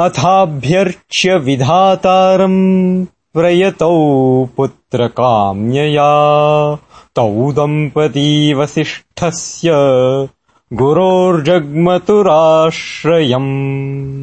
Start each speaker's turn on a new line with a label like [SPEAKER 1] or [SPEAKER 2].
[SPEAKER 1] अथाभ्यर्च्य विधातारम् प्रयतौ पुत्रकाम्यया तौ दम्पती वसिष्ठस्य गुरोर्जग्मतुराश्रयम्।